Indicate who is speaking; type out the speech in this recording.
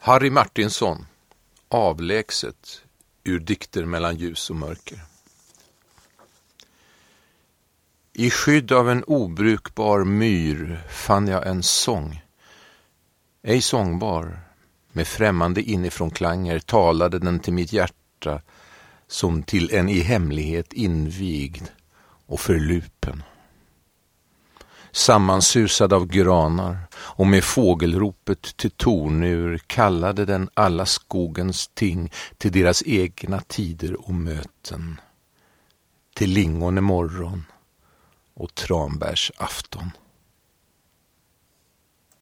Speaker 1: Harry Martinsson, Avlägset, ur dikter mellan ljus och mörker. I skydd av en obrukbar myr fann jag en sång. Ej sångbar, med främmande inifrån klanger talade den till mitt hjärta som till en i hemlighet invigd och förlupen. Sammansusad av granar och med fågelropet till tornur kallade den alla skogens ting till deras egna tider och möten. Till lingon morgon och tranbärsafton.